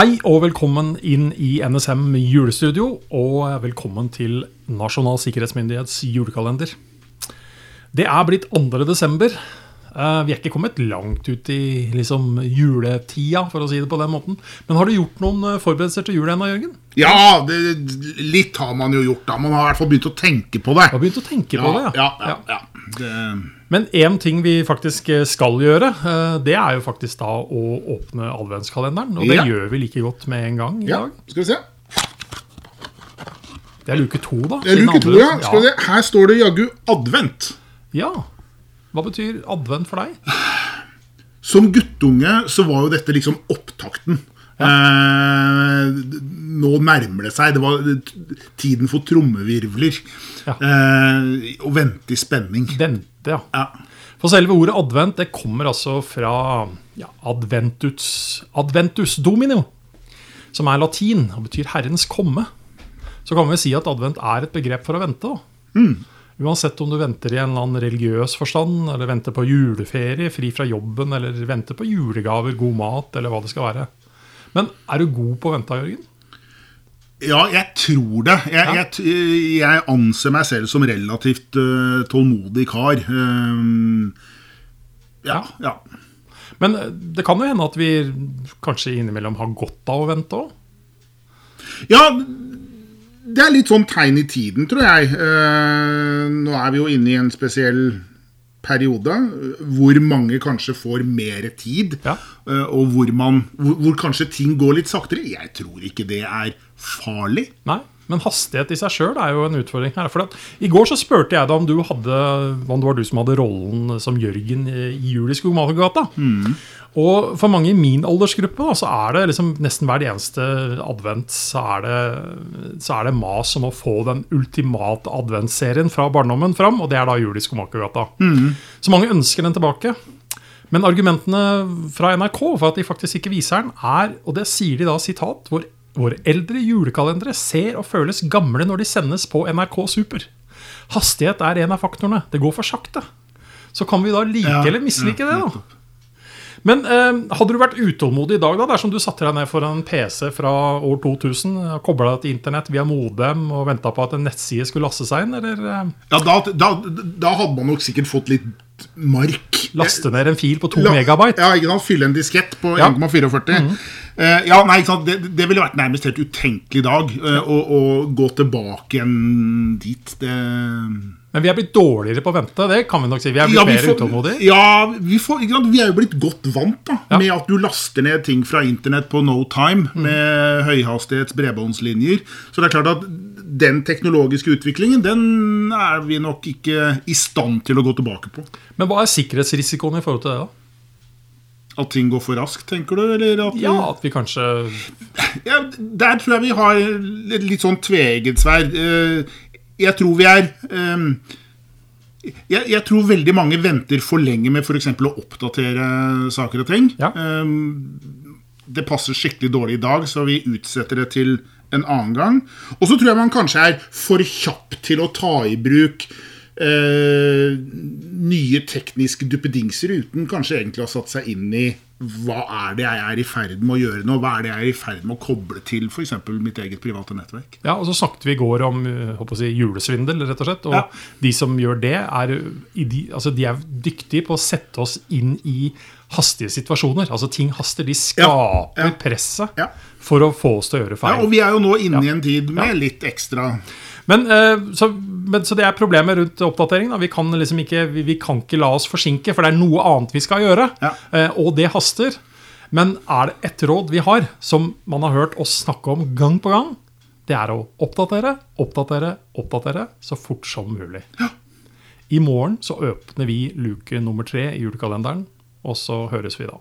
Hei og velkommen inn i NSM julestudio, og velkommen til Nasjonal sikkerhetsmyndighets julekalender. Det er blitt 2. desember. Eh, Vi er ikke kommet langt ut i liksom, juletida, for å si det på den måten. Men har du gjort noen eh, forberedelser til jul ennå, Jørgen? Ja, det, litt har man jo gjort da. Man har i hvert fall begynt å tenke på det. Har begynt å tenke på det, ja, ja, ja. Det, Men én ting vi faktisk eh, skal gjøre, eh, det er jo faktisk da å åpne adventskalenderen. Og det Ja. gjør vi like godt med en gang i ja, dag. skal vi se. Det er luke to, da. Det er luke to, ja. Skal vi se. Her står det jaggu advent. Ja. Hva betyr advent for deg? Som guttunge så var jo dette liksom opptakten. Eh, nå nærmer det seg. Det var tiden for trommevirvler. Ja. Eh, og vente i spenning. Vente, ja. Ja. For selve ordet advent det kommer altså fra ja, adventus, adventus domino, som er latin og betyr Herrens komme. Så kan vi si at advent er et begrep for å vente. da. Uansett om du venter i en eller annen religiøs forstand, eller venter på juleferie, fri fra jobben, eller venter på julegaver, god mat, eller hva det skal være. Men er du god på å vente, Jørgen? Ja, jeg tror det. Jeg, Ja. jeg, jeg anser meg selv som relativt uh, tålmodig kar. Um, ja, ja. Men eh, det kan jo hende at vi kanskje innimellom har godt av å vente òg. Ja, det er litt sånn tegn i tiden, tror jeg. Uh, nå er vi jo inne i en spesiell periode hvor mange kanskje får mer tid, Ja. eh, og hvor, man, hvor, hvor kanskje ting går litt saktere. Jeg tror ikke det er farlig. Nei, men hastighet i seg sjøl er jo en utfordring her. For at, I går så spurte jeg deg om, du hadde, om det var du som hadde rollen som Jørgen i Jul i Skogmalergata. Og for mange i min aldersgruppe da, så er det liksom nesten hver eneste advent så er, det, så er det mas om å få den ultimate adventsserien fra barndommen fram, og det er da Jul i Skomakergata. Så mange ønsker den tilbake. Men argumentene fra NRK for at de faktisk ikke viser den, er, og det sier de da, sitat, hvor våre eldre julekalendere ser og føles gamle når de sendes på NRK Super. Hastighet er en av faktorene. Det går for sakte. Så kan vi da like Ja, eller mislike ja, det, da. Men eh, hadde du vært utålmodig i dag, da, dersom du satte deg ned foran en PC fra år 2000, kobla deg til internett via modem og venta på at en nettside skulle laste seg inn, eller eh, Ja, da, da, da hadde man nok sikkert fått litt mark. laste ned en fil på to megabyte? Ja, ikke sant? Fylle en diskett på Ja. Mhm. 1,44. Eh, ja, nei? Det, det ville vært nærmest helt utenkelig i dag eh, å, å gå tilbake igjen dit. Det... Men vi er blitt dårligere på å vente, det kan vi nok si. Vi er blitt Ja, vi mer utålmodige. Ja, vi, får, vi er jo blitt godt vant da, Ja. med at du laster ned ting fra internett på no time Mm. med høyhastighets bredbåndslinjer. Så det er klart at den teknologiske utviklingen den er vi nok ikke i stand til å gå tilbake på. Men hva er sikkerhetsrisikoen i forhold til det? da? At ting går for raskt, tenker du? Eller at Ja, At vi kanskje Ja, der tror jeg vi har et litt sånn tveegget sverd. Eh, Jeg tror vi er eh, jeg, jeg tror veldig mange venter for lenge med f.eks. å oppdatere saker og ting. Ja. Eh, Det passer skikkelig dårlig i dag, så vi utsetter det til en annen gang. Og så tror jeg man kanskje er for kjapp til å ta i bruk eh, nye tekniske duppedingser uten kanskje egentlig å ha satt seg inn i hva er det jeg er i ferd med å gjøre nå? Hva er det jeg er i ferd med å koble til f.eks. mitt eget private nettverk? Ja, og så snakket vi i går om å si, julesvindel, rett og slett. Og Ja. de som gjør det, er, altså, de er dyktige på å sette oss inn i hastige situasjoner. Altså ting haster. De skaper Ja. presset Ja. for å få oss til å gjøre feil. Ja, og vi er jo nå inne i en tid med litt ekstra Men, eh, så, men, så det er problemet rundt oppdatering. Vi, kan liksom ikke, vi, vi kan ikke la oss forsinke, for det er noe annet vi skal gjøre. Ja. Eh, og det haster. Men er det ett råd vi har, som man har hørt oss snakke om gang på gang, det er å oppdatere, oppdatere, oppdatere så fort som mulig. I morgen så åpner vi luke nummer tre i julekalenderen, og så høres vi da.